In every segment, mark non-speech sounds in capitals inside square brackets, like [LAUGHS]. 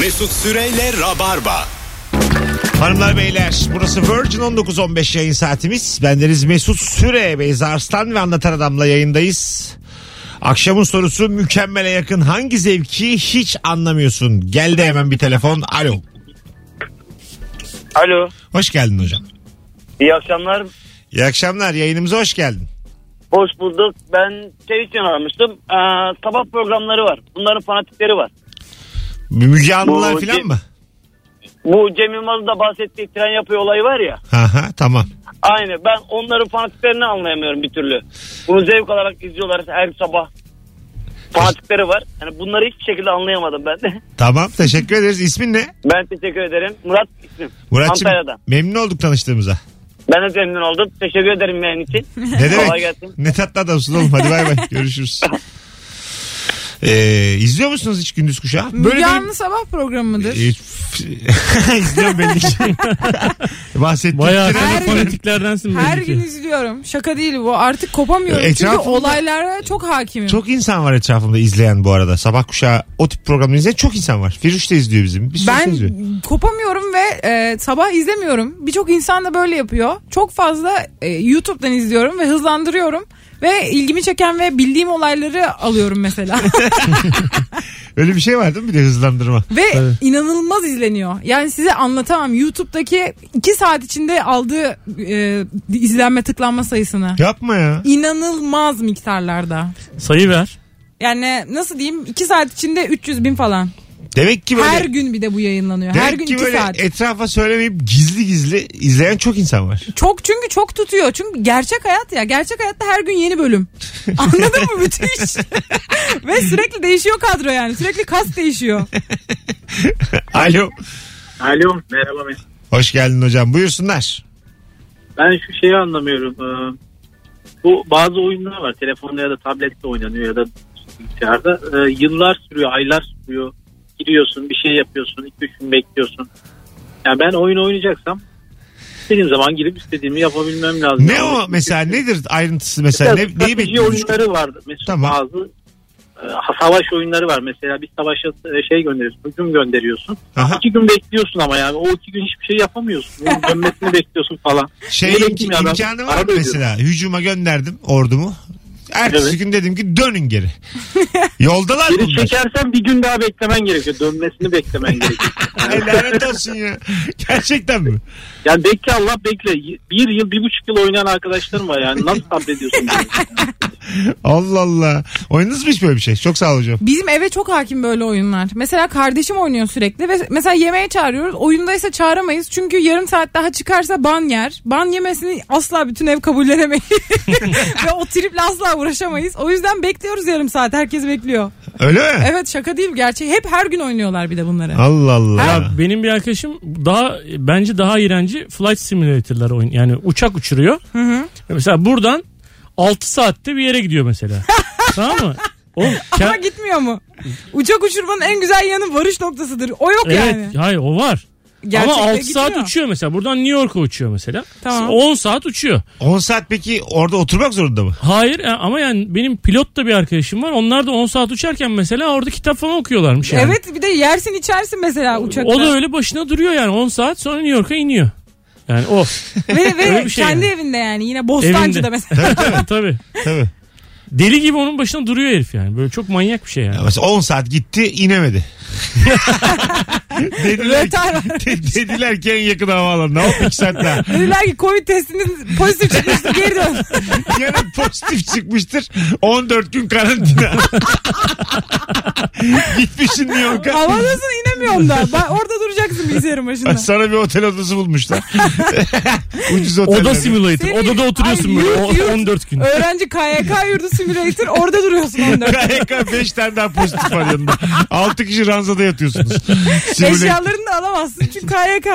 Mesut Süreyle Rabarba. Hanımlar beyler burası Virgin 1915 yayın saatimiz. Bendeniz Mesut Süre, Beyza Arslan ve Anlatan Adam'la yayındayız. Akşamın sorusu mükemmele yakın hangi zevki hiç anlamıyorsun? Geldi hemen bir telefon. Alo. Alo. Hoş geldin hocam. İyi akşamlar. İyi akşamlar yayınımıza hoş geldin. Hoş bulduk. Ben şey için aramıştım. Ee, sabah programları var. Bunların fanatikleri var. Müge Anlılar falan mı? Bu Cem Yılmaz'ın da bahsettiği tren yapıyor olayı var ya. Aha tamam. Aynı. Ben onların fanatiklerini anlayamıyorum bir türlü. Bunu zevk olarak izliyorlar her sabah. Fanatikleri var. Yani bunları hiçbir şekilde anlayamadım ben de. [LAUGHS] Tamam teşekkür ederiz. İsmin ne? Ben teşekkür ederim. Murat ismim. Muratçım Antalya'dan. memnun olduk tanıştığımıza. Ben de memnun oldum. Teşekkür ederim yayın için. Ne Kolay demek? gelsin. Ne tatlı adamsın oğlum. Hadi bay bay. [LAUGHS] Görüşürüz. Ee, izliyor musunuz hiç gündüz kuşağı? Müge benim- Anlı sabah programı mıdır? Ee, [LAUGHS] İzliyorum belli ki. [LAUGHS] Bahsettiğim Bayağı tren- sen Her gün- fanatiklerdensin Her belli gün ki. izliyorum. Şaka değil bu. Artık kopamıyorum. Çünkü Etrafımda- olaylara çok hakimim. Çok insan var etrafımda izleyen bu arada. Sabah kuşağı o tip programları izleyen çok insan var. Firuş da izliyor bizim. Bir sürü ben izliyor. kopamıyorum ve e, sabah izlemiyorum. Birçok insan da böyle yapıyor. Çok fazla e, YouTube'dan izliyorum ve hızlandırıyorum. Ve ilgimi çeken ve bildiğim olayları alıyorum mesela. [LAUGHS] Öyle bir şey var değil mi bir de hızlandırma? ve inanılmaz izleniyor. Yani size anlatamam. YouTube'daki 2 saat içinde aldığı e, izlenme tıklanma sayısını. Yapma ya. İnanılmaz miktarlarda. Sayı ver. Yani nasıl diyeyim 2 saat içinde 300 bin falan. Demek ki böyle, Her gün bir de bu yayınlanıyor. Her gün ki 2 böyle saat. etrafa söylemeyip gizli gizli izleyen çok insan var. Çok çünkü çok tutuyor. Çünkü gerçek hayat ya. Gerçek hayatta her gün yeni bölüm. [LAUGHS] Anladın mı? Müthiş. [LAUGHS] Ve sürekli değişiyor kadro yani. Sürekli kas değişiyor. [LAUGHS] Alo. Alo merhaba Mesut. Hoş geldin hocam. Buyursunlar. Ben şu şeyi anlamıyorum. Ee, Bu bazı oyunlar var. Telefonda ya da tablette oynanıyor ya da bilgisayarda. Ee, yıllar sürüyor, aylar sürüyor. Giriyorsun, bir şey yapıyorsun, 2-3 gün bekliyorsun. Yani ben oyun oynayacaksam istediğim zaman girip istediğimi yapabilmem lazım. Ne o mesela nedir ayrıntısı mesela? Ne, neyi bekliyorsun? oyunları var. Mesut Tamam. bazı e, savaş oyunları var. Mesela bir savaşa e, şey gönderiyorsun, hücum gönderiyorsun. Aha. İki gün bekliyorsun ama yani o iki gün hiçbir şey yapamıyorsun. Onun [LAUGHS] dönmesini bekliyorsun falan. Şey imk- imkanı var mı mesela? Hücuma gönderdim ordumu. Ertesi Evet. gün dedim ki dönün geri. [LAUGHS] Yoldalar Geri bunlar. çekersen bir gün daha beklemen gerekiyor. Dönmesini beklemen gerekiyor. [LAUGHS] Ay lanet olsun ya. Gerçekten mi? Yani bekle Allah bekle. Bir yıl, bir buçuk yıl oynayan arkadaşlarım var yani. Nasıl sabrediyorsun? [LAUGHS] Allah Allah. Oynadınız mı hiç böyle bir şey? Çok sağ ol hocam. Bizim eve çok hakim böyle oyunlar. Mesela kardeşim oynuyor sürekli ve mesela yemeğe çağırıyoruz. Oyundaysa çağıramayız. Çünkü yarım saat daha çıkarsa ban yer. Ban yemesini asla bütün ev kabullenemeyiz. ve o triple asla uğraşamayız. O yüzden bekliyoruz yarım saat. Herkes bekliyor. Öyle mi? Evet şaka değil gerçek. Hep her gün oynuyorlar bir de bunları. Allah Allah. Ya benim bir arkadaşım daha bence daha iğrenci flight simulator'lar oyun. Yani uçak uçuruyor. Mesela buradan 6 saatte bir yere gidiyor mesela. [LAUGHS] tamam mı? Oğlum, Ama gitmiyor mu? Uçak uçurmanın en güzel yanı varış noktasıdır. O yok evet, yani. hayır o var. Gerçekte Ama 6 gitmiyor. saat uçuyor mesela. Buradan New York'a uçuyor mesela. Tamam. 10 saat uçuyor. 10 saat peki orada oturmak zorunda mı? Hayır e, ama yani benim pilot da bir arkadaşım var. Onlar da 10 saat uçarken mesela orada kitap falan okuyorlarmış yani. Evet bir de yersin içersin mesela uçakta. O da öyle başına duruyor yani 10 saat sonra New York'a iniyor. Yani o. Ve, ve şey kendi yani. evinde yani yine Bostancı'da Evinde. mesela. [LAUGHS] tabii tabii. Tabii. Deli gibi onun başına duruyor herif yani. Böyle çok manyak bir şey yani. Ya mesela 10 saat gitti inemedi. [LAUGHS] dediler, Rötar var. [LAUGHS] dediler ki en yakın havaalanı. Ne oldu 2 saat daha? Dediler ki Covid testiniz pozitif çıkmıştı geri dön. [LAUGHS] Yarın pozitif çıkmıştır. 14 gün karantina. Gitmişsin New York'a. Havadasın inemiyorum da. Ben orada duracaksın bilgisayarın başında. Sana bir otel odası bulmuşlar. [LAUGHS] Ucuz oteller. Oda simulator. Senin- Odada oturuyorsun Ay, böyle yurt, o- yurt. 14 gün. Öğrenci KYK yurdu simülatör orada duruyorsun 14. KYK 5 tane daha pozitif var yanında. 6 kişi ranzada yatıyorsunuz. Simulator, Eşyalarını da alamazsın çünkü KYK.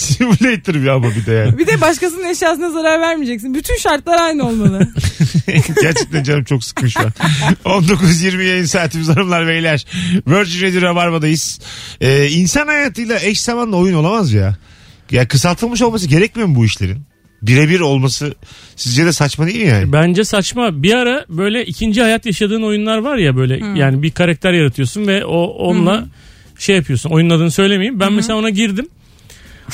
simulator bir ama bir de yani. Bir de başkasının eşyasına zarar vermeyeceksin. Bütün şartlar aynı olmalı. [LAUGHS] Gerçekten canım çok sıkın şu an. 19.20 yayın saatimiz hanımlar beyler. Virgin Radio Rabarba'dayız. Ee, insan hayatıyla eş zamanlı oyun olamaz ya. Ya kısaltılmış olması gerekmiyor mu bu işlerin? Birebir olması sizce de saçma değil mi yani? Bence saçma. Bir ara böyle ikinci hayat yaşadığın oyunlar var ya böyle yani bir karakter yaratıyorsun ve o onunla şey yapıyorsun. Oyunun adını söylemeyeyim. Ben mesela ona girdim.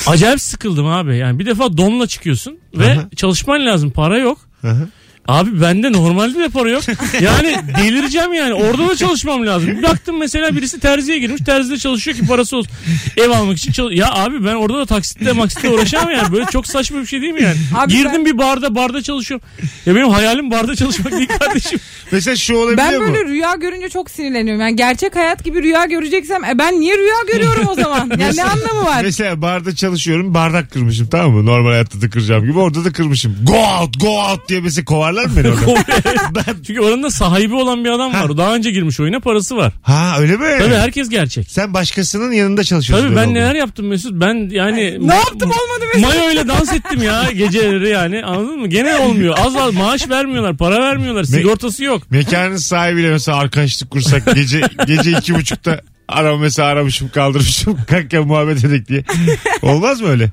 Acayip sıkıldım abi. Yani bir defa donla çıkıyorsun ve Aha. çalışman lazım. Para yok. Hı-hı. Abi bende normalde de para yok. Yani delireceğim yani. Orada da çalışmam lazım. Bir baktım mesela birisi terziye girmiş. Terzide çalışıyor ki parası olsun. Ev almak için çalış- Ya abi ben orada da taksitle maksitle uğraşamam yani. Böyle çok saçma bir şey değil mi yani? Abi Girdim ben- bir barda barda çalışıyorum. Ya benim hayalim barda çalışmak değil kardeşim. Mesela şu olabiliyor Ben mu? böyle rüya görünce çok sinirleniyorum. Yani gerçek hayat gibi rüya göreceksem e ben niye rüya görüyorum o zaman? [LAUGHS] Yani ne anlamı var? Mesela barda çalışıyorum bardak kırmışım tamam mı? Normal hayatta da kıracağım gibi orada da kırmışım. Go out go out diye mesela kovarlar mı beni orada? [LAUGHS] Çünkü oranın da sahibi olan bir adam var. O Daha önce girmiş oyuna parası var. ha öyle mi? Tabii herkes gerçek. Sen başkasının yanında çalışıyorsun. Tabii ben oldu. neler yaptım Mesut. Ben yani Ne yaptım olmadı mesela. Mayo ile dans ettim ya [LAUGHS] geceleri yani anladın mı? Gene olmuyor. Az az maaş vermiyorlar, para vermiyorlar, sigortası yok. Mekanın sahibiyle mesela arkadaşlık kursak gece gece iki buçukta araba mesela aramışım kaldırmışım [LAUGHS] kanka muhabbet edek diye. Olmaz mı öyle?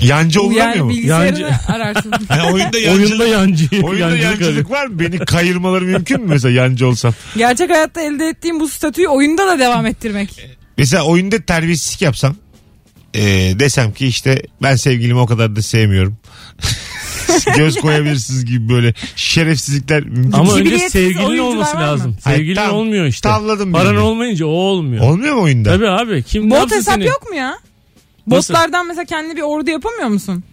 Yancı olmuyor Yani mu? bilgisayarını Yancı- [LAUGHS] ararsın. [LAUGHS] Ha, oyunda yancılık, Oyunda yancı. oyunda [LAUGHS] yancılık yancılık var mı? Beni kayırmaları mümkün mü mesela yancı olsam? Gerçek hayatta elde ettiğim bu statüyü oyunda da devam ettirmek. Mesela oyunda terbiyesizlik yapsam e, desem ki işte ben sevgilimi o kadar da sevmiyorum. Göz koyabilirsiniz gibi böyle şerefsizlikler mümkün. Ama önce Cibiliyetsiz sevgilin oyuncular olması var mı? lazım. Hayır, Sevgilin tam- olmuyor işte. tavladım Paran birini. olmayınca o olmuyor. Olmuyor mu oyunda? Tabii abi. Kim ne Bot yapsın hesap seni? yok mu ya? Nasıl? Botlardan mesela kendi bir ordu yapamıyor musun?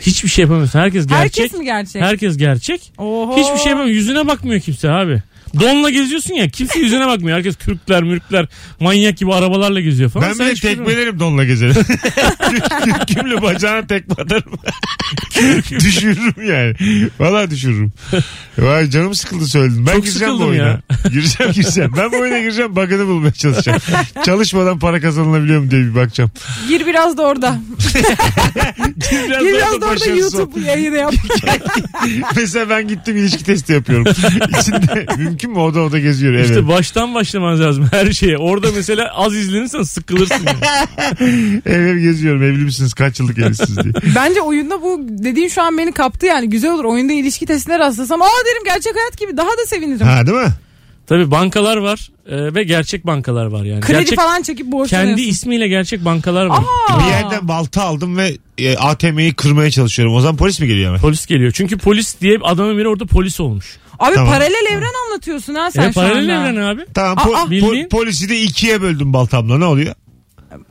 Hiçbir şey yapamıyorsun. Herkes gerçek. Herkes mi gerçek? Herkes gerçek. Oho. Hiçbir şey yapamıyor. Yüzüne bakmıyor kimse abi. Donla geziyorsun ya kimse yüzüne bakmıyor. Herkes kürkler mürkler manyak gibi arabalarla geziyor falan. Ben Sen bile şey tekmelerim donla gezerim. [LAUGHS] Kürkümle bacağına tekme atarım. [LAUGHS] düşürürüm yani. Valla düşürürüm. Vay canım sıkıldı söyledim. Ben Çok gireceğim bu sıkıldım oyuna. ya. gireceğim gireceğim. Ben bu oyuna gireceğim. Bug'ını bulmaya çalışacağım. Çalışmadan para kazanılabiliyor mu diye bir bakacağım. Gir biraz da orada. Biraz, Gir biraz da orada başarısız ol. YouTube yayını yap. [LAUGHS] Mesela ben gittim ilişki testi yapıyorum. İçinde mümkün mü oda oda geziyor. Evet. İşte baştan başlaman lazım her şeye. Orada mesela az izlenirsen sıkılırsın. yani. [LAUGHS] Ev ev geziyorum. Evli misiniz? Kaç yıllık evlisiniz diye. [LAUGHS] Bence oyunda bu dediğin şu an beni kaptı yani. Güzel olur. Oyunda ilişki testine rastlasam aa derim gerçek hayat gibi daha da sevinirim. Ha değil mi? Tabii bankalar var e, ve gerçek bankalar var yani. Kredi gerçek, falan çekip borçlanıyorsun. kendi ismiyle gerçek bankalar var. Aa. Bir yerden balta aldım ve e, ATM'yi kırmaya çalışıyorum. O zaman polis mi geliyor hemen? Polis geliyor. Çünkü polis diye adamın biri orada polis olmuş. Abi Tamam. paralel evren anlatıyorsun ha sen E, şu paralel anda. evren abi. Tamam po- aa. po- Bildiğin- polisi de ikiye böldüm baltamla ne oluyor?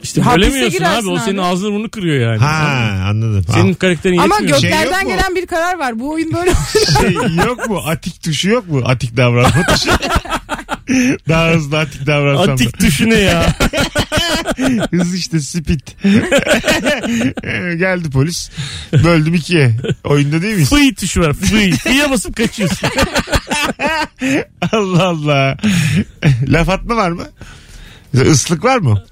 İşte Hapise bölemiyorsun girersin abi. O senin abi. ağzını burnunu kırıyor yani. Ha anladım. Senin Ha. karakterin Ama yetmiyor. Şey göklerden yok mu? gelen bir karar var. Bu oyun böyle şey yok mu? Atik tuşu yok mu? Atik davranma tuşu. [LAUGHS] Daha hızlı atik davransam. da. Atik tuşu ne ya? [LAUGHS] Hız işte speed. Ee, Geldi polis. Böldüm ikiye. Oyunda değil miyiz? Fıy tuşu var. Fıy. Fıy'a basıp kaçıyorsun. [LAUGHS] Allah Allah. Laf atma var mı? Islık var mı?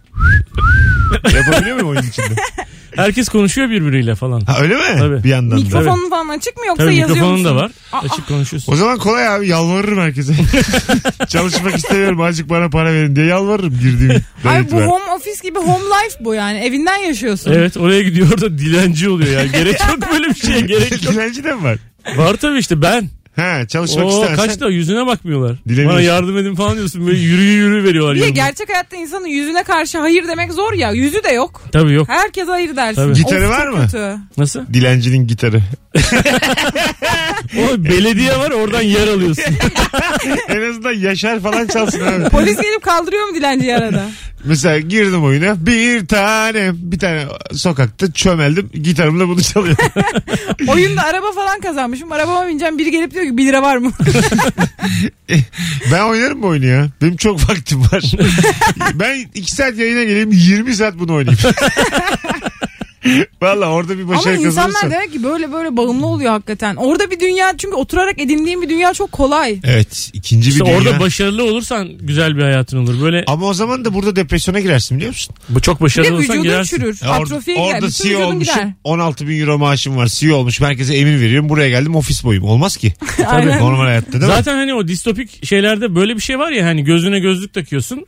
Yapabiliyor muyum oyun içinde? [LAUGHS] Herkes konuşuyor birbiriyle falan. Ha öyle mi? Tabii. Bir yandan da. mikrofonun falan açık mı yoksa Tabii yazıyor mikrofonun musun? da var. Aa, Açık konuşuyorsun. O zaman kolay abi yalvarırım herkese. [LAUGHS] Çalışmak istemiyorum azıcık bana para verin diye yalvarırım girdiğim [LAUGHS] Ay bu dönem. home office gibi home life bu yani. Evinden yaşıyorsun. Evet oraya gidiyor da dilenci oluyor yani. Gerek yok böyle bir şeye gerek yok. Dilenci de mi var? Var tabii işte ben. Ha çalışmak Oo, istersen. kaç da yüzüne bakmıyorlar. Bana yardım edin falan diyorsun. Böyle yürü yürü veriyorlar. Yanına. gerçek hayatta insanın yüzüne karşı hayır demek zor ya. Yüzü de yok. Tabii yok. Herkes hayır dersin. Tabii. Gitarı Of, var mı? Kötü. Nasıl? Dilencinin gitarı. [LAUGHS] O belediye var oradan yer alıyorsun. [LAUGHS] en azından Yaşar falan çalsın abi. Polis gelip kaldırıyor mu dilenciyi arada? [LAUGHS] Mesela girdim oyuna bir tane bir tane sokakta çömeldim gitarımla bunu çalıyorum. [LAUGHS] Oyunda araba falan kazanmışım. Arabama bineceğim. Biri gelip diyor ki 1 lira var mı? [LAUGHS] ben oynarım bu oyunu ya. Benim çok vaktim var. [LAUGHS] ben 2 saat yayına geleyim 20 saat bunu oynayayım. [LAUGHS] Valla orada bir Ama başarı insanlar kazanırsan. demek ki böyle böyle bağımlı oluyor hakikaten. Orada bir dünya çünkü oturarak edindiğin bir dünya çok kolay. Evet ikinci İşte bir dünya. orada başarılı olursan güzel bir hayatın olur. Böyle Ama o zaman da burada depresyona girersin biliyor musun? bu çok Bir de başarılı olursan vücudun girersin. çürür. Ya or- Atrofiye girer. orada Bütün CEO vücudun olmuşum. gider. 16 bin euro maaşım var. CEO olmuş. Herkese emir veriyorum. Buraya geldim ofis boyum. Olmaz ki. [LAUGHS] Aynen. Normal hayatta değil mi? Zaten hani o distopik şeylerde böyle bir şey var ya hani gözüne gözlük takıyorsun.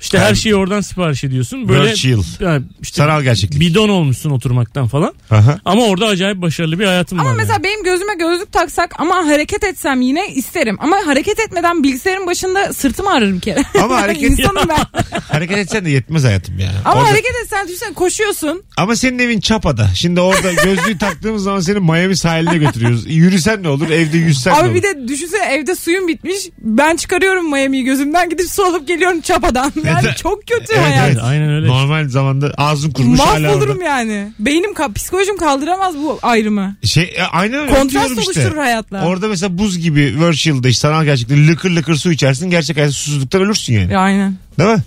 İşte her şeyi oradan sipariş ediyorsun. Böyle Virtual. yani işte Sanal gerçeklik. bidon olmuşsun oturmaktan falan. Aha. Ama orada acayip başarılı bir hayatım Ama var. mesela yani. benim gözüme gözlük taksak ama hareket etsem yine isterim. Ama hareket etmeden bilgisayarın başında sırtım ağrır bir kere. Ama [LAUGHS] hareket- İnsanım ben. Hareket etsen de yetmez hayatım ya. Ama Orada- hareket etsen düşünsene koşuyorsun. Ama senin evin Çapa'da. Şimdi orada [LAUGHS] gözlüğü taktığımız zaman seni Miami sahiline götürüyoruz. Yürüsen ne olur evde yüzsen ne Abi olur. bir de düşünsene evde suyum bitmiş. Ben çıkarıyorum Miami'yi gözümden gidip su alıp geliyorum çapadan. Yani çok kötü Evet, hayat. evet. Aynen öyle. Normal zamanda ağzın kurmuş hala orada. Mahvolurum yani. Beynim ka- psikolojim kaldıramaz bu ayrımı. Şey, e, aynen öyle. Kontrast oluşturur hayatla. Orada mesela buz gibi virtual'da işte sanal gerçekten lıkır lıkır su içersin. Gerçek hayatta susuzluktan ölürsün yani. Ya aynen. Değil mi?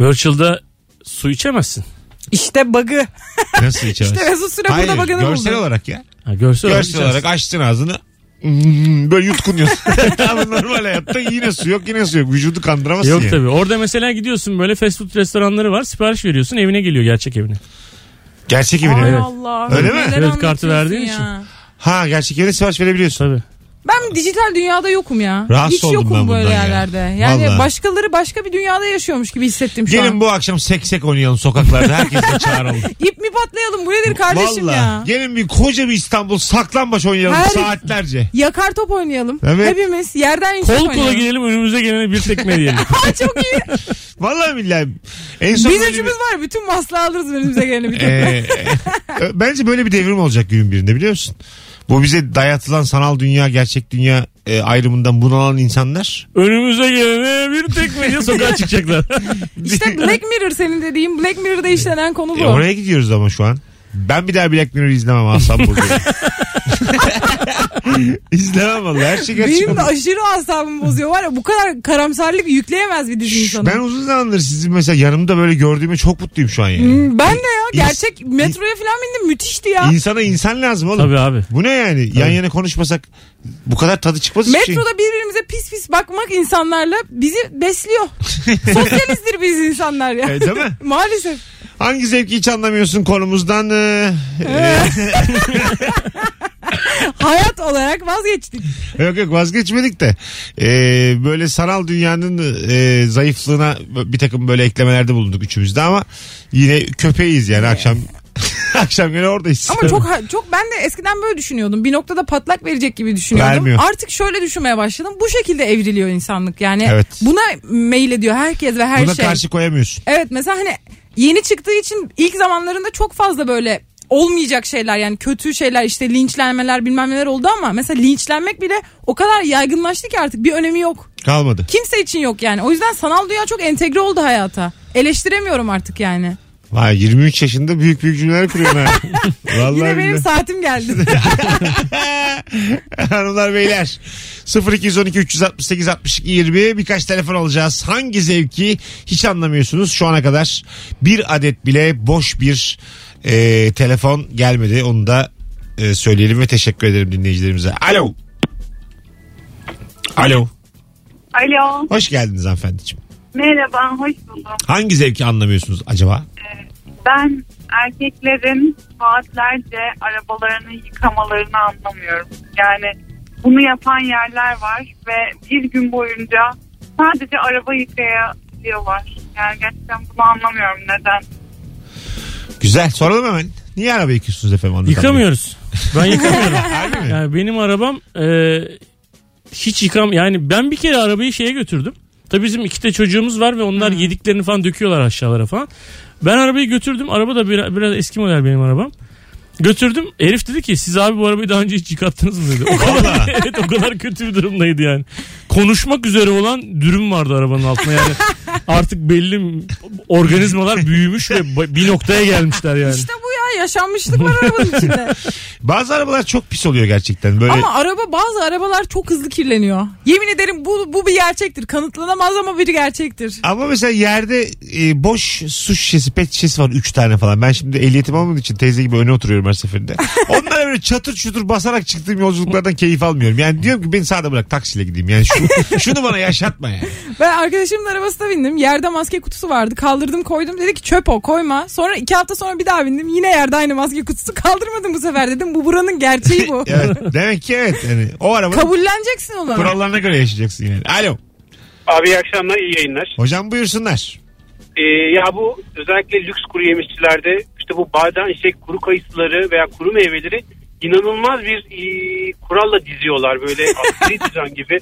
Virtual'da su içemezsin. İşte bug'ı. Nasıl [LAUGHS] içemezsin? İşte Mesut Süre Hayır burada bug'ını buldu. görsel olarak ya. Ha, görsel, olarak Görsel olarak açtın ağzını. Hmm, Böyle yutkunuyorsun. [LAUGHS] [LAUGHS] Ama normal hayatta yine su yok yine su yok. Vücudu kandıramazsın Yok yani. tabii. Orada mesela gidiyorsun böyle fast food restoranları var. Sipariş veriyorsun evine geliyor gerçek evine. Gerçek evine. Ay Evet. Allah. Öyle mi? Kredi kartı verdiğin ya. için. Ha gerçek evine sipariş verebiliyorsun. Tabii. Ben dijital dünyada yokum ya. Rahatsız Hiç oldum yokum ben böyle bundan ya. yerlerde. Yani Vallahi. başkaları başka bir dünyada yaşıyormuş gibi hissettim şu Gelin an. bu akşam seksek oynayalım sokaklarda. Herkesi çağıralım. [LAUGHS] İp mi patlayalım bu nedir kardeşim Vallahi. ya. Gelin bir koca bir İstanbul saklambaç oynayalım Her- saatlerce. Yakar top oynayalım. Evet. Hepimiz yerden yüksek Kol kola oynayalım. girelim önümüze gelene bir tekme diyelim. [LAUGHS] Çok iyi. Vallahi billahi. En son Biz böyle üçümüz bir- var. Bütün masla alırız önümüze geleni bir Ee, tekme. e, bence böyle bir devrim olacak günün birinde biliyor musun? Bu bize dayatılan sanal dünya, gerçek dünya e, ayrımından bunalan insanlar. önümüze gelene bir tekme diye sokağa çıkacaklar. [LAUGHS] İşte Black Mirror senin dediğin Black Mirror'da işlenen konu bu. E, oraya gidiyoruz ama şu an. Ben bir daha Black Mirror izlemem Aslan burada. [LAUGHS] [LAUGHS] izlemem vallahi her şey gerçek. Benim de aşırı asabımı bozuyor var ya bu kadar karamsarlık yükleyemez bir dizi insana. Ben uzun zamandır sizi mesela yanımda böyle gördüğüme çok mutluyum şu an yani. Hmm, Ben de ya İns- gerçek metroya falan bindim müthişti ya. İnsana insan lazım oğlum. Tabii abi. Bu ne yani? Yan yana konuşmasak bu kadar tadı çıkmaz hiçbir şey. Metroda birbirimize pis pis bakmak insanlarla bizi besliyor. [LAUGHS] Sosyalisttir biz insanlar ya. E, değil mi? [LAUGHS] Maalesef. Hangi zevki hiç anlamıyorsun konumuzdan? e, e, Hayat olarak vazgeçtik. yok yok vazgeçmedik de e, böyle sanal dünyanın e, zayıflığına bir takım böyle eklemelerde bulunduk üçümüz de ama yine köpeğiz yani akşam [LAUGHS] akşam gene oradayız. Ama çok çok ben de eskiden böyle düşünüyordum. Bir noktada patlak verecek gibi düşünüyordum. Vermiyor. Artık şöyle düşünmeye başladım. Bu şekilde evriliyor insanlık. Yani Evet. buna meyil ediyor herkes ve her Buna şey. karşı koyamıyorsun. Evet mesela hani yeni çıktığı için ilk zamanlarında çok fazla böyle olmayacak şeyler yani kötü şeyler işte linçlenmeler bilmem neler oldu ama mesela linçlenmek bile o kadar yaygınlaştı ki artık bir önemi yok. Kalmadı. Kimse için yok yani. O yüzden sanal dünya çok entegre oldu hayata. Eleştiremiyorum artık yani. Vay 23 yaşında büyük büyük cümleler kuruyorsun ha. [LAUGHS] Vallahi Yine benim billahi. saatim geldi. [LAUGHS] Hanımlar beyler 0212 368 62 20 birkaç telefon alacağız. Hangi zevki hiç anlamıyorsunuz şu ana kadar bir adet bile boş bir e, telefon gelmedi onu da e, söyleyelim ve teşekkür ederim dinleyicilerimize. Alo. Alo. Alo. Hoş geldiniz hanımefendiciğim. Merhaba, hoş buldum. Hangi zevki anlamıyorsunuz acaba? Ben erkeklerin saatlerce arabalarını yıkamalarını anlamıyorum. Yani bunu yapan yerler var ve bir gün boyunca sadece araba yıkayabiliyorlar. Yani gerçekten bunu anlamıyorum neden. Güzel soralım hemen. Niye araba yıkıyorsunuz efendim? Anlatan Bey? Yıkamıyoruz. Ben yıkamıyorum. [LAUGHS] Harbi mi? Yani benim arabam e, hiç yıkam yani ben bir kere arabayı şeye götürdüm. Tabii bizim iki de çocuğumuz var ve onlar yediklerini falan döküyorlar aşağılara falan. Ben arabayı götürdüm. Araba da biraz, biraz eski model benim arabam. Götürdüm. Herif dedi ki siz abi bu arabayı daha önce hiç yıkattınız mı dedi. O kadar, [LAUGHS] evet o kadar kötü bir durumdaydı yani. Konuşmak üzere olan dürüm vardı arabanın altında yani. [LAUGHS] Artık belli organizmalar büyümüş ve bir noktaya gelmişler yani. işte bu yaşanmışlık var arabanın içinde. [LAUGHS] Bazı arabalar çok pis oluyor gerçekten. Böyle Ama araba bazı arabalar çok hızlı kirleniyor. Yemin ederim bu bu bir gerçektir. Kanıtlanamaz ama bir gerçektir. Ama mesela yerde e, boş su şişesi, pet şişesi var 3 tane falan. Ben şimdi ehliyetim olmadığı için teyze gibi öne oturuyorum her seferinde. [LAUGHS] Onlara böyle çatır çutur basarak çıktığım yolculuklardan keyif almıyorum. Yani diyorum ki beni sağda bırak taksiyle gideyim. Yani şu, [LAUGHS] şunu bana yaşatma yani. Ben arkadaşımın arabasına bindim. Yerde maske kutusu vardı. Kaldırdım koydum. Dedi ki çöp o koyma. Sonra iki hafta sonra bir daha bindim. Yine yerde aynı maske kutusu. Kaldırmadım bu sefer dedim. Bu buranın gerçeği bu. [LAUGHS] Evet, demek ki evet. Yani o arabanın Kabulleneceksin onu. kurallarına göre yaşayacaksın yani. Alo. Abi iyi akşamlar iyi yayınlar. Hocam buyursunlar. Ee, ya bu özellikle lüks kuru yemişçilerde işte bu badem şey kuru kayısıları veya kuru meyveleri inanılmaz bir e, kuralla diziyorlar böyle [LAUGHS] askeri düzen gibi.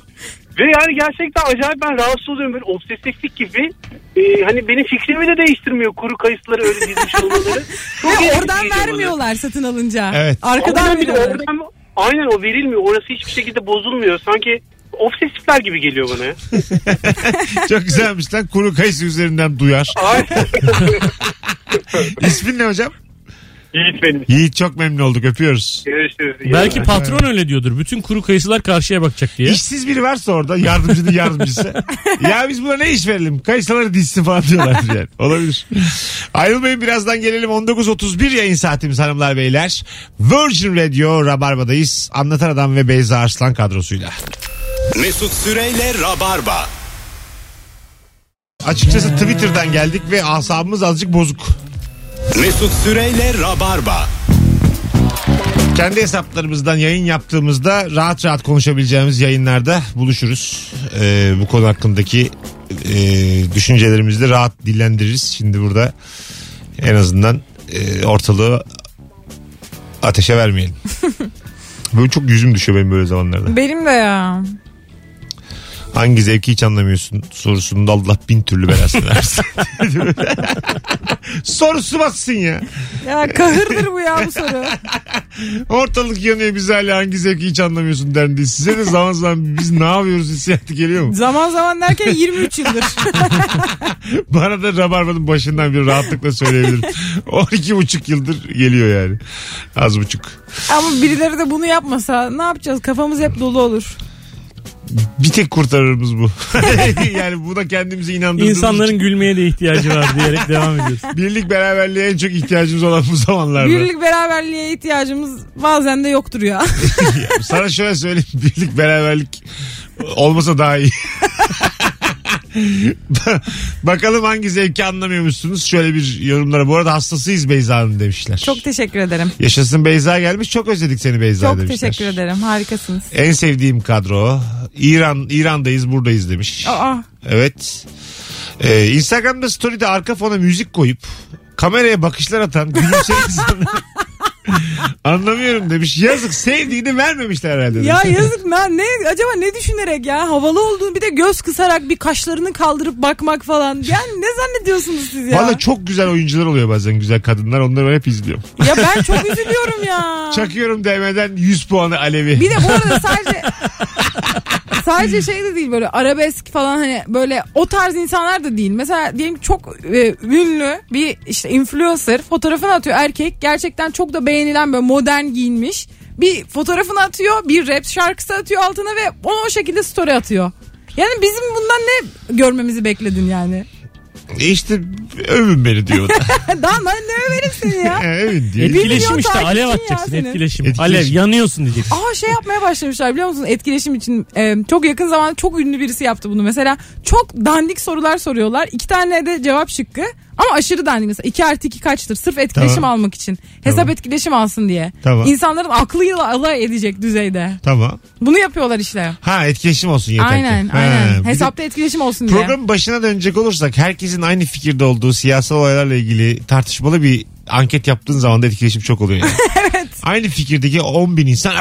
Ve yani gerçekten acayip ben rahatsız oluyorum böyle obsesiflik gibi. E, hani benim fikrimi de değiştirmiyor kuru kayısıları öyle dizmiş [LAUGHS] olmaları. Çok Ve ilginç oradan geliyor bana. vermiyorlar satın alınca. Evet. Arkadan veriyorlar. oradan- aynen o verilmiyor. Orası hiçbir şekilde bozulmuyor. Sanki obsesifler gibi geliyor bana. ya. [LAUGHS] Çok güzelmiş lan. Kuru kayısı üzerinden duyar. Aynen. [LAUGHS] İsmin ne hocam? Yiğit benim. Yiğit çok memnun olduk. Öpüyoruz. Görüşürüz. Belki patron öyle diyordur. Bütün kuru kayısılar karşıya bakacak diye. İşsiz biri varsa orada yardımcının yardımcısı. [LAUGHS] ya biz buna ne iş verelim? Kayısaları dizsin falan diyorlar yani. Olabilir. Ayrılmayın birazdan gelelim. 19.31 yayın saatimiz hanımlar beyler. Virgin Radio Rabarba'dayız. Anlatan Adam ve Beyza Arslan kadrosuyla. Mesut Süreyle Rabarba. Açıkçası Twitter'dan geldik ve asabımız azıcık bozuk. Mesut Süreyle Rabarba. Kendi hesaplarımızdan yayın yaptığımızda rahat rahat konuşabileceğimiz yayınlarda buluşuruz. Ee, bu konu hakkındaki e, düşüncelerimizi de rahat dillendiririz. Şimdi burada en azından e, ortalığı ateşe vermeyelim. [LAUGHS] Böyle çok yüzüm düşüyor benim böyle zamanlarda. Benim de ya. Hangi zevki hiç anlamıyorsun sorusunda Allah bin türlü belasını [LAUGHS] versin. [LAUGHS] Sorusu batsın ya. Ya kahırdır bu ya bu soru. [LAUGHS] Ortalık yanıyor biz hala hangi zevki hiç anlamıyorsun dendi. Size de zaman zaman biz ne yapıyoruz hissiyatı geliyor mu? Zaman zaman derken 23 yıldır. Bana da Rabarba'nın başından bir rahatlıkla söyleyebilirim. 12 buçuk yıldır geliyor yani. Az buçuk. Ama birileri de bunu yapmasa ne yapacağız? Kafamız hep dolu olur. Bir tek kurtarırımız bu. [LAUGHS] yani buna kendimizi inandırdığımız İnsanların için gülmeye de ihtiyacı var diyerek devam ediyoruz. [LAUGHS] birlik beraberliğe en çok ihtiyacımız olan bu zamanlarda. Birlik beraberliğe ihtiyacımız bazen de yoktur ya. [LAUGHS] Sana şöyle söyleyeyim. Birlik beraberlik olmasa daha iyi. [LAUGHS] Bakalım hangi zevki anlamıyormuşsunuz. Şöyle bir yorumlara. Bu arada hastasıyız Beyza'nın demişler. Çok teşekkür ederim. Yaşasın Beyza gelmiş. Çok özledik seni Beyza Çok demişler. teşekkür ederim. Harikasınız. En sevdiğim kadro. İran İran'dayız buradayız demiş. Aa, Evet. Ee, Instagram'da story'de arka fona müzik koyup kameraya bakışlar atan gülümseyen [LAUGHS] insanlar. [LAUGHS] Anlamıyorum demiş. Yazık sevdiğini vermemişler herhalde. demiş. ya yazık lan ne acaba ne düşünerek ya havalı olduğunu bir de göz kısarak bir kaşlarını kaldırıp bakmak falan. Yani ne zannediyorsunuz siz ya? Valla çok güzel oyuncular oluyor bazen güzel kadınlar. Onları ben hep izliyorum. Ya ben çok üzülüyorum ya. [LAUGHS] Çakıyorum DM'den 100 puanı Alevi. Bir de bu arada sadece sadece şey de değil böyle arabesk falan hani böyle o tarz insanlar da değil. Mesela diyelim çok e, ünlü bir işte influencer fotoğrafını atıyor erkek. Gerçekten çok da beğenilen böyle modern giyinmiş. Bir fotoğrafını atıyor, bir rap şarkısı atıyor altına ve onu o şekilde story atıyor. Yani bizim bundan ne görmemizi bekledin yani? E işte övün beni diyor. o [LAUGHS] da. Daha ne ne överim seni ya? [LAUGHS] E, övün diyor. milyon Etkileşim işte takipçin alev ya atacaksın senin. etkileşim. Etkileşim. Alev yanıyorsun diyeceksin. Aa şey yapmaya başlamışlar biliyor musun? Etkileşim için e, çok yakın zamanda çok ünlü birisi yaptı bunu. Mesela çok dandik sorular soruyorlar. İki tane de cevap şıkkı. Ama aşırı dandik mesela 2 artı 2 kaçtır? Sırf etkileşim Tamam. almak için. Hesap Tamam. etkileşim alsın diye. Tamam. İnsanların aklıyla alay edecek düzeyde. Tamam. Bunu yapıyorlar işte. Ha etkileşim olsun yeter aynen ki. aynen. Ha, bir de Hesapta etkileşim olsun diye. Programın başına dönecek olursak herkesin aynı fikirde olduğu siyasal olaylarla ilgili tartışmalı bir anket yaptığın zaman da etkileşim çok oluyor. Yani. [LAUGHS] Aynı fikirdeki 10 bin insan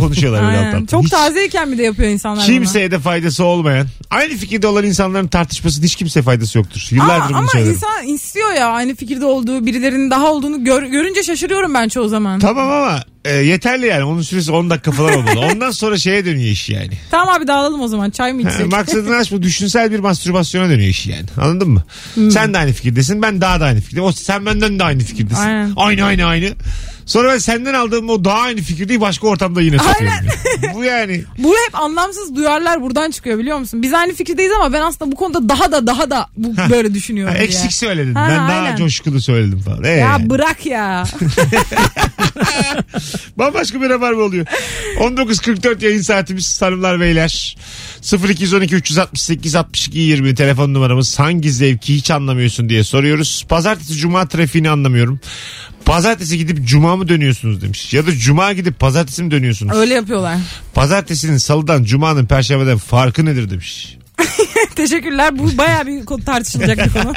konuşuyorlar böyle Aynen. alttan. Çok Hiç tazeyken bir de yapıyor insanlar bunu. Kimseye de faydası olmayan. Aynı fikirde olan insanların tartışmasının hiç kimseye faydası yoktur. Yıllardır Aa, bunu ama söylerim. insan istiyor ya aynı fikirde olduğu birilerinin daha olduğunu gör- görünce şaşırıyorum ben çoğu zaman. Tamam ama e, yeterli yani. Onun süresi 10 dakika falan olmalı. [LAUGHS] Ondan sonra şeye dönüyor iş yani. Tamam abi dağılalım o zaman çay mı Ha, içsek? Maksadını [LAUGHS] açma. Düşünsel bir mastürbasyona dönüyor iş yani. Anladın mı? Hmm. Sen de aynı fikirdesin. Ben daha da aynı fikirdeyim. O, sen benden de aynı fikirdesin. Aynen. Aynı aynı aynı. Sonra ben senden aldığım o daha aynı fikirdeyi başka ortamda yine tutuyorum. yani. [LAUGHS] Bu yani. Bu hep anlamsız duyarlar buradan çıkıyor biliyor musun? Biz aynı fikirdeyiz ama ben aslında bu konuda daha da daha da bu böyle düşünüyorum Ha, diye. eksik söyledin. Ha, ben daha aynen. coşkulu söyledim falan. Ee, Ya bırak ya. [LAUGHS] Bambaşka bir haber mi oluyor? [LAUGHS] 19.44 yayın saatimiz hanımlar beyler. 0212 368 62 20 telefon numaramız hangi zevki hiç anlamıyorsun diye soruyoruz. Pazartesi cuma trafiğini anlamıyorum. Pazartesi gidip cuma mı dönüyorsunuz demiş. Ya da cuma gidip pazartesi mi dönüyorsunuz? Öyle yapıyorlar. Pazartesinin salıdan cumanın perşembeden farkı nedir demiş. [LAUGHS] Teşekkürler. Bu baya bir konu tartışılacak bir konu.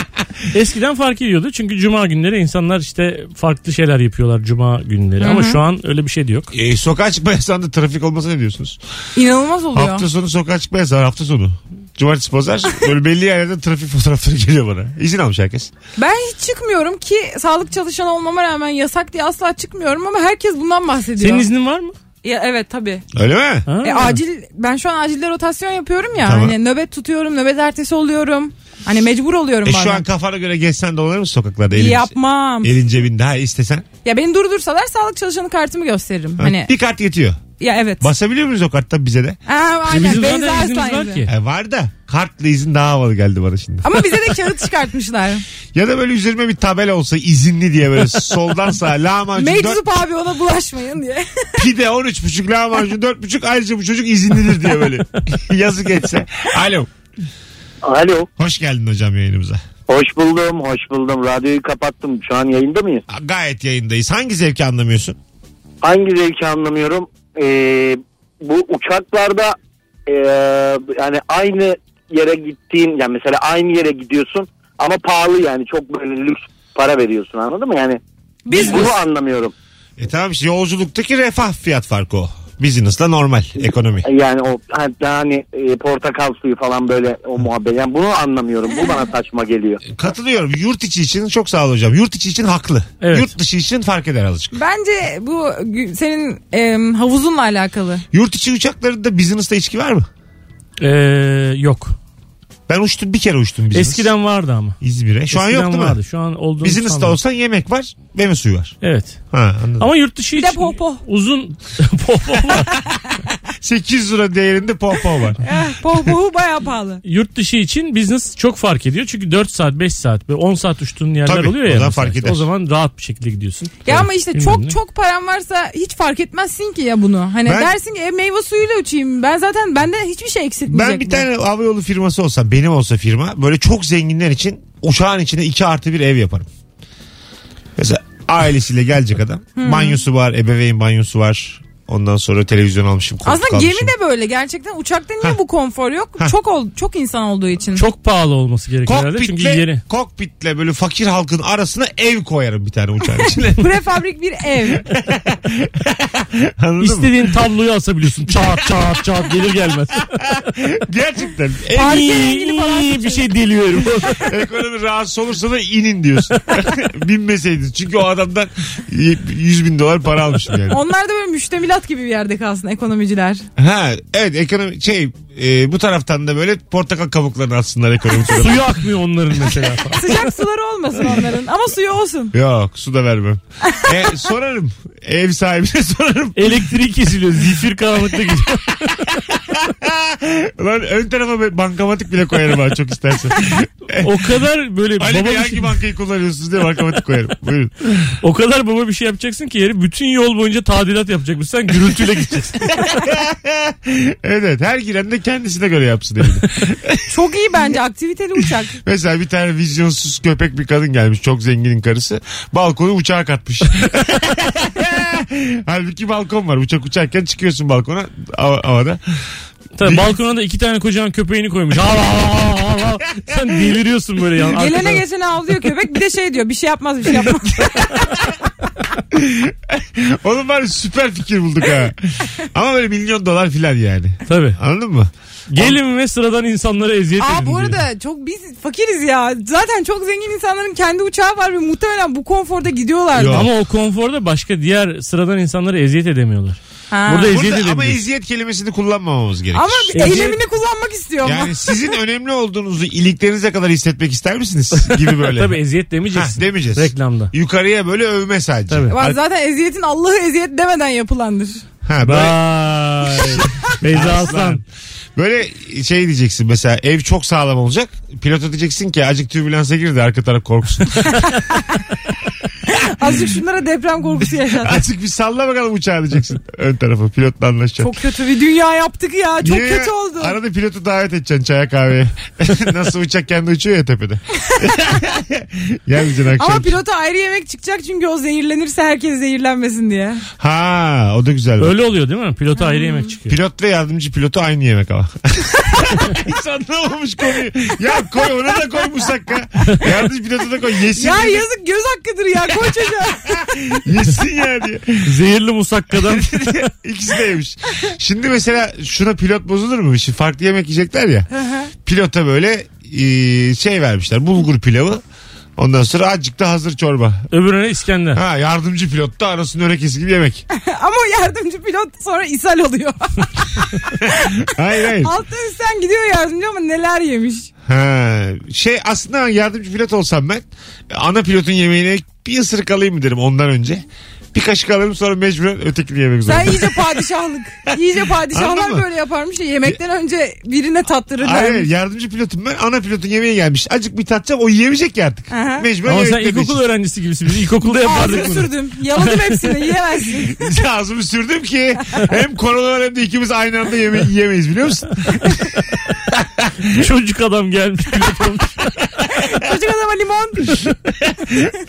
[LAUGHS] Eskiden fark ediyordu çünkü cuma günleri insanlar işte farklı şeyler yapıyorlar cuma günleri ama şu an öyle bir şey de yok. E, sokağa çıkma [LAUGHS] yasağında trafik olmasa ne diyorsunuz? İnanılmaz oluyor. Hafta sonu sokağa çıkma yasağı hafta sonu. Cumartesi pazar böyle belli yerlerde trafik fotoğrafları geliyor bana. İzin almış herkes. Ben hiç çıkmıyorum ki sağlık çalışanı olmama rağmen yasak diye asla çıkmıyorum ama herkes bundan bahsediyor. Senin iznin var mı? Ya, evet tabii. Öyle mi? Ha. E, acil ben şu an acilde rotasyon yapıyorum ya. Tamam. Hani nöbet tutuyorum, nöbet ertesi oluyorum. Hani mecbur oluyorum E, bazen. şu an kafana göre gezsen dolanır mısın sokaklarda? Elin, Yapmam. elin cebinde ha istesen. Ya beni durdursalar sağlık çalışanı kartımı gösteririm. Ha, Hani Bir kart yetiyor. Ya evet. Basabiliyor muyuz o kartta bize de? Aa, aynen. Bizim zaten iznimiz Arslan var ki. E, var da kartla izin daha havalı geldi bana şimdi. Ama bize de [LAUGHS] kağıt çıkartmışlar. Ya da böyle üzerime bir tabela olsa izinli diye böyle soldan sağa lahmacun 4 Meczup abi ona bulaşmayın diye. [LAUGHS] pide 13,5 lahmacun 4,5 ayrıca bu çocuk izinlidir diye böyle [LAUGHS] yazı geçse. Alo. Alo. Hoş geldin hocam yayınımıza. Hoş buldum, hoş buldum. Radyoyu kapattım. Şu an yayında mıyız? Gayet yayındayız. Hangi zevki anlamıyorsun? Hangi zevki anlamıyorum? Ee, bu uçaklarda ee, yani aynı yere gittiğin yani mesela aynı yere gidiyorsun ama pahalı yani çok böyle lüks para veriyorsun anladın mı? Yani Biz bunu anlamıyorum. E tamam işte yolculuktaki refah fiyat farkı o. Business'la normal ekonomi. Yani o hani e, portakal suyu falan böyle o muhabbet. Yani bunu anlamıyorum. Bu bana saçma geliyor. Katılıyorum. Yurt içi için çok sağ ol hocam. Yurt içi için haklı. Evet. Yurt dışı için fark eder azıcık. Bence bu gü- senin em, havuzunla alakalı. Yurt içi uçaklarında business'ta içki var mı? Ee, yok. Ben uçtum bir kere uçtum business. Eskiden vardı ama. İzmir'e. Şu an Eskiden yok değil vardı. mi? Şu an olduğunu Business'ta sanmıyorum. olsan yemek var ve suyu var. Evet. Ha anladım. Ama yurt dışı Bir de için popo. uzun [LAUGHS] popo var. [LAUGHS] 800 lira değerinde popo var. [LAUGHS] Eh, Pohpohu baya pahalı. Yurt dışı için business çok fark ediyor. Çünkü 4 saat 5 saat ve 10 saat uçtuğun yerler Tabii, oluyor o ya. zaman mesela. fark eder. O zaman rahat bir şekilde gidiyorsun. Ya ama işte Bilmem çok ne. çok param varsa hiç fark etmezsin ki ya bunu. Hani Ben- dersin ki e, meyve suyuyla uçayım. Ben zaten bende hiçbir şey eksiltmeyecek. Ben bir bu. tane havayolu firması olsam benim olsa firma böyle çok zenginler için uçağın içine 2 artı bir ev yaparım. Mesela ailesiyle gelecek adam. Banyosu var, ebeveyn banyosu var. Ondan sonra televizyon almışım, Aslında almışım. gemi de böyle gerçekten. Uçakta niye Hah. bu konfor yok? Hah. Çok ol, çok insan olduğu için. Çok pahalı olması gerekiyor herhalde. Çünkü Kokpitle, yeri. kokpitle böyle fakir halkın arasına ev koyarım bir tane uçağın içine. [LAUGHS] Prefabrik bir ev. [LAUGHS] Anladın mı? İstediğin tabloyu asabiliyorsun. Çat çat çat gelir gelmez. [LAUGHS] Gerçekten. Falan iyi bir şey deliyorum. Ekonomi rahatsız olursa da inin diyorsun. Binmeseydin. Çünkü o adamdan 100 bin dolar para almışım yani. Onlar da böyle müştemilat gibi bir yerde kalsın ekonomiciler. Ha evet ekonomi şey e, bu taraftan da böyle portakal kabuklarını atsınlar ekonomi tarafı. Suyu akmıyor onların mesela. [LAUGHS] Sıcak suları olmasın onların ama suyu olsun. Yok su da vermem. E, sorarım. Ev sahibine [LAUGHS] sorarım. Elektriği kesiliyor. Zifir karanlıkta gidiyor. [LAUGHS] Lan ön tarafa bankamatik bile koyarım ha çok istersen. O kadar böyle Ali baba Bey bir hangi şey, bankayı kullanıyorsunuz diye bankamatik koyarım. Buyurun. o kadar baba bir şey yapacaksın ki yeri bütün yol boyunca tadilat yapacakmış. Sen gürültüyle gideceksin. Evet evet her giren de kendisine göre yapsın evini. [LAUGHS] Çok iyi bence aktiviteli uçak. [LAUGHS] Mesela bir tane vizyonsuz köpek bir kadın gelmiş. Çok zenginin karısı. Balkonu uçağa katmış. [LAUGHS] Halbuki balkon var. Uçak uçarken çıkıyorsun balkona hava- havada. Tabii balkona da iki tane kocaman köpeğini koymuş. Hav, hav, hav, hav. Sen deliriyorsun böyle yan. Gelene arkadan. geçene avlıyor köpek bir de şey diyor bir şey yapmaz bir şey yapmaz. [LAUGHS] Oğlum var ya süper fikir bulduk ha. Ama böyle milyon dolar filan yani. Tabii. Anladın mı? Gelin ve sıradan insanlara eziyet edin Aa bu diyor. arada çok biz fakiriz ya. Zaten çok zengin insanların kendi uçağı var ve muhtemelen bu konforda gidiyorlardı. Yok. Ama o konforda başka diğer sıradan insanlara eziyet edemiyorlar. Ha. Burada eziyet Burada ama edebiliriz. eziyet kelimesini kullanmamamız gerekir. Ama bir Eziyet- eylemini kullanmak istiyor ama. Yani [LAUGHS] sizin önemli olduğunuzu iliklerinize kadar hissetmek ister misiniz? Gibi böyle. [LAUGHS] Tabii eziyet demeyeceksin. Ha, demeyeceğiz. Reklamda. Yukarıya böyle övme sadece. Tabii. Bak zaten eziyetin Allah'ı eziyet demeden yapılandır. Ha, böyle, Vay. [LAUGHS] Beyza Aslan. böyle şey diyeceksin mesela ev çok sağlam olacak. Pilota diyeceksin ki acık türbülansa girdi arka taraf korksun. [LAUGHS] Azıcık şunlara deprem korkusu yaşat. [LAUGHS] Azıcık bir salla bakalım uçağı diyeceksin ön tarafı pilotla anlaşacaksın. Çok kötü bir dünya yaptık ya. Çok Niye? kötü oldu. Arada pilotu davet edeceksin çaya kahveye. [LAUGHS] Nasıl uçak kendi uçuyor ya tepede. Gelmeyeceksin akşam. Ama pilota ayrı yemek çıkacak çünkü o zehirlenirse herkes zehirlenmesin diye. Ha o da güzel. Öyle oluyor değil mi? Pilota ayrı yemek çıkıyor. Pilot ve yardımcı pilotu aynı yemek ama. Hiç anlamamış konuyu. Ya koy ona da koy musakka. Yardımcı pilotu da koy. Yesin, Ya diye- yazık göz hakkıdır ya koy çocuğa. [LAUGHS] yesin ya diye. Zehirli musakkadan. [LAUGHS] İkisi de yemiş. Şimdi mesela şuna pilot bozulur mu? Şimdi farklı yemek yiyecekler ya. Pilota böyle e, şey vermişler. Bulgur pilavı. Ondan sonra azıcık da hazır çorba. Öbürüne İskender. Ha yardımcı pilot da arasında örekesi gibi yemek. [LAUGHS] Ama o yardımcı pilot sonra ishal oluyor. Hayır hayır. Alttan üstten gidiyor yardımcı ama neler yemiş. Ha, şey aslında yardımcı pilot olsam ben ana pilotun yemeğine bir ısırık alayım mı derim ondan önce. Bir kaşık alayım sonra mecburen ötekini yemek Sen zorunda. iyice padişahlık. İyice Anladın padişahlar mı? böyle yaparmış ya yemekten önce birine tattırırlar. Hayır yardımcı pilotum ben ana pilotun yemeğe gelmiş. Acık bir tatacağım o yiyemeyecek ya artık. Aha. Mecburen Ama sen yemekle ilkokul meşgul. öğrencisi gibisin. Biz ilkokulda yapardık Ağzını bunu. sürdüm. Yaladım hepsini [LAUGHS] yiyemezsin. [LAUGHS] Ağzımı sürdüm ki hem koronalar hem de ikimiz aynı anda yemeği yiyemeyiz biliyor musun? [LAUGHS] Çocuk adam gelmiş pilot olmuş. Limon.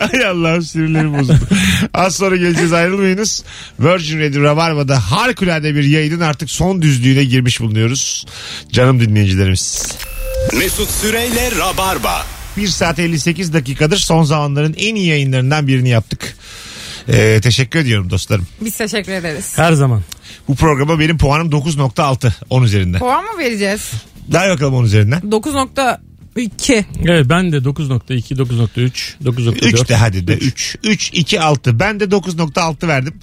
[LAUGHS] Ay Allah'ım sinirlerim bozuldu. Az sonra geleceğiz ayrılmayınız. Virgin Radio Rabarba'da harikulade bir yayının artık son düzlüğüne girmiş bulunuyoruz. Canım dinleyicilerimiz. Mesut Süreyle Rabarba. 1 saat 58 dakikadır son zamanların en iyi yayınlarından birini yaptık. Ee, teşekkür ediyorum dostlarım. Biz teşekkür ederiz. Her zaman. Bu programa benim puanım 9.6 10 üzerinden. Puan mı vereceğiz? Ver bakalım 10 üzerinden. 9.2. Evet ben de 9.2, 9.3, 9.4. 3 de hadi de 3. 3, 2, 6. Ben de 9.6 verdim.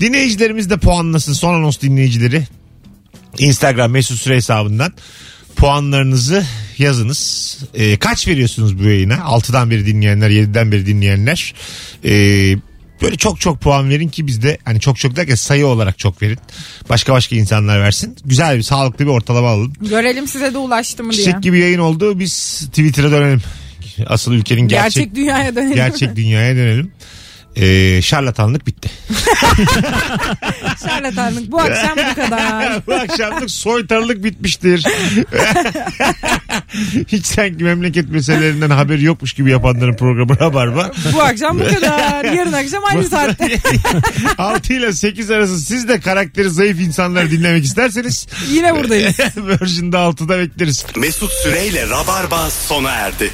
Dinleyicilerimiz de puanlasın. Son anons dinleyicileri. Instagram mesut süre hesabından puanlarınızı yazınız. Ee, kaç veriyorsunuz bu yayına? 6'dan beri dinleyenler, 7'den beri dinleyenler. Ee, böyle çok çok puan verin ki biz de hani çok çok derken sayı olarak çok verin. Başka başka insanlar versin. Güzel bir sağlıklı bir ortalama alalım. Görelim size de ulaştı mı diye. Çiçek gibi yayın oldu. Biz Twitter'a dönelim. Asıl ülkenin Gerçek, gerçek dünyaya dönelim. gerçek dünyaya dönelim. Ee, şarlatanlık bitti. [LAUGHS] Şarlatanlık. Bu akşam bu kadar. [LAUGHS] Bu akşamlık soytarılık bitmiştir. [LAUGHS] Hiç sanki memleket meselelerinden haberi yokmuş gibi yapanların programı Rabarba. Bu akşam bu kadar. Yarın akşam aynı saatte. 6 ile 8 arası siz de karakteri zayıf insanları dinlemek isterseniz Yine buradayız. Virgin'de 6'da bekleriz. Mesut Süreyle Rabarba sona erdi.